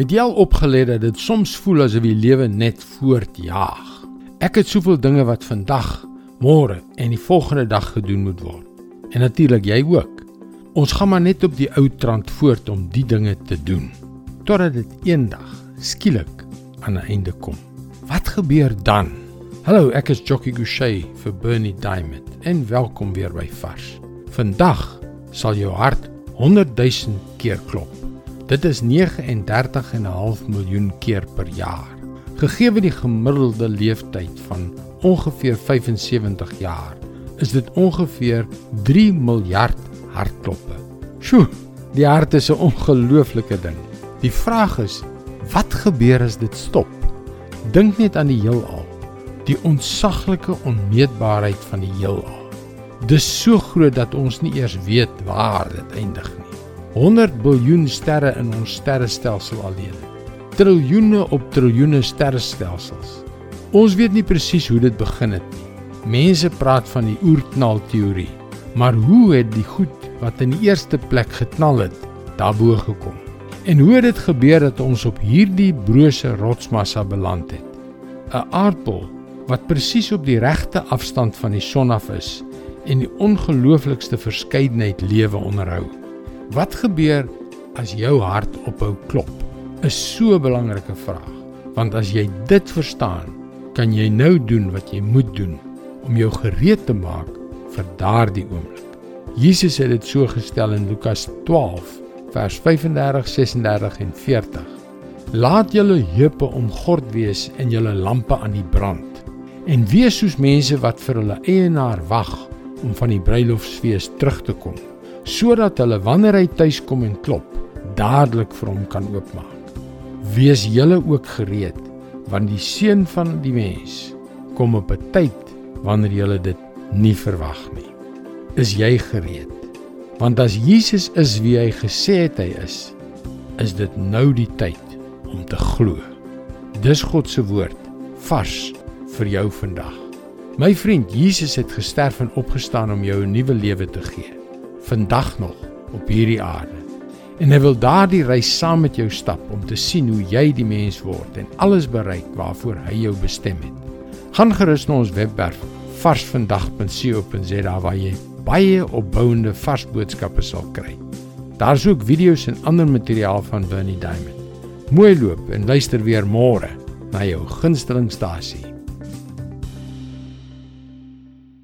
Het jy al opgelet dat dit soms voel asof die lewe net voortjaag? Ek het soveel dinge wat vandag, môre en die volgende dag gedoen moet word. En natuurlik jy ook. Ons gaan maar net op die ou trant voort om die dinge te doen totdat dit eendag skielik aan 'n einde kom. Wat gebeur dan? Hallo, ek is Jockey Gouchee vir Bernie Diamond en welkom weer by Vars. Vandag sal jou hart 100 000 keer klop. Dit is 39,5 miljoen keer per jaar. Gegee die gemiddelde leeftyd van ongeveer 75 jaar, is dit ongeveer 3 miljard hartkloppe. Sjoe, die hart is 'n ongelooflike ding. Die vraag is, wat gebeur as dit stop? Dink net aan die heelal, die ontsaglike onmeetbaarheid van die heelal. Dis so groot dat ons nie eers weet waar dit eindig nie. 100 biljoen sterre in ons sterrestelsel alleen. Triljoene op triljoene sterrestelsels. Ons weet nie presies hoe dit begin het nie. Mense praat van die oerknal teorie, maar hoe het die goed wat in die eerste plek geknal het, daarbo gekom? En hoe het dit gebeur dat ons op hierdie brose rotsmassa beland het? 'n Aardbol wat presies op die regte afstand van die son af is en die ongelooflikste verskeidenheid lewe onderhou. Wat gebeur as jou hart ophou klop? Is so 'n belangrike vraag. Want as jy dit verstaan, kan jy nou doen wat jy moet doen om jou gereed te maak vir daardie oomblik. Jesus het dit so gestel in Lukas 12 vers 35, 36 en 40. Laat julle heupe omgord wees en julle lampe aan die brand. En wees soos mense wat vir hulle eienaar wag om van die bruilofsfees terug te kom sodat hulle wanneer hy tuis kom en klop, dadelik vir hom kan oopmaak. Wees julle ook gereed, want die seun van die mens kom op 'n tyd wanneer julle dit nie verwag nie. Is jy gereed? Want as Jesus is wie hy gesê het hy is, is dit nou die tyd om te glo. Dis God se woord vars vir jou vandag. My vriend, Jesus het gesterf en opgestaan om jou 'n nuwe lewe te gee vandag nog op hierdie aarde. En hy wil daardie reis saam met jou stap om te sien hoe jy die mens word en alles bereik waarvoor hy jou bestem het. Gaan gerus na ons webwerf varsvandag.co.za waar jy baie opbouende vars boodskappe sal kry. Daar's ook video's en ander materiaal van Bernie Diamond. Mooi loop en luister weer môre na jou gunstelingstasie.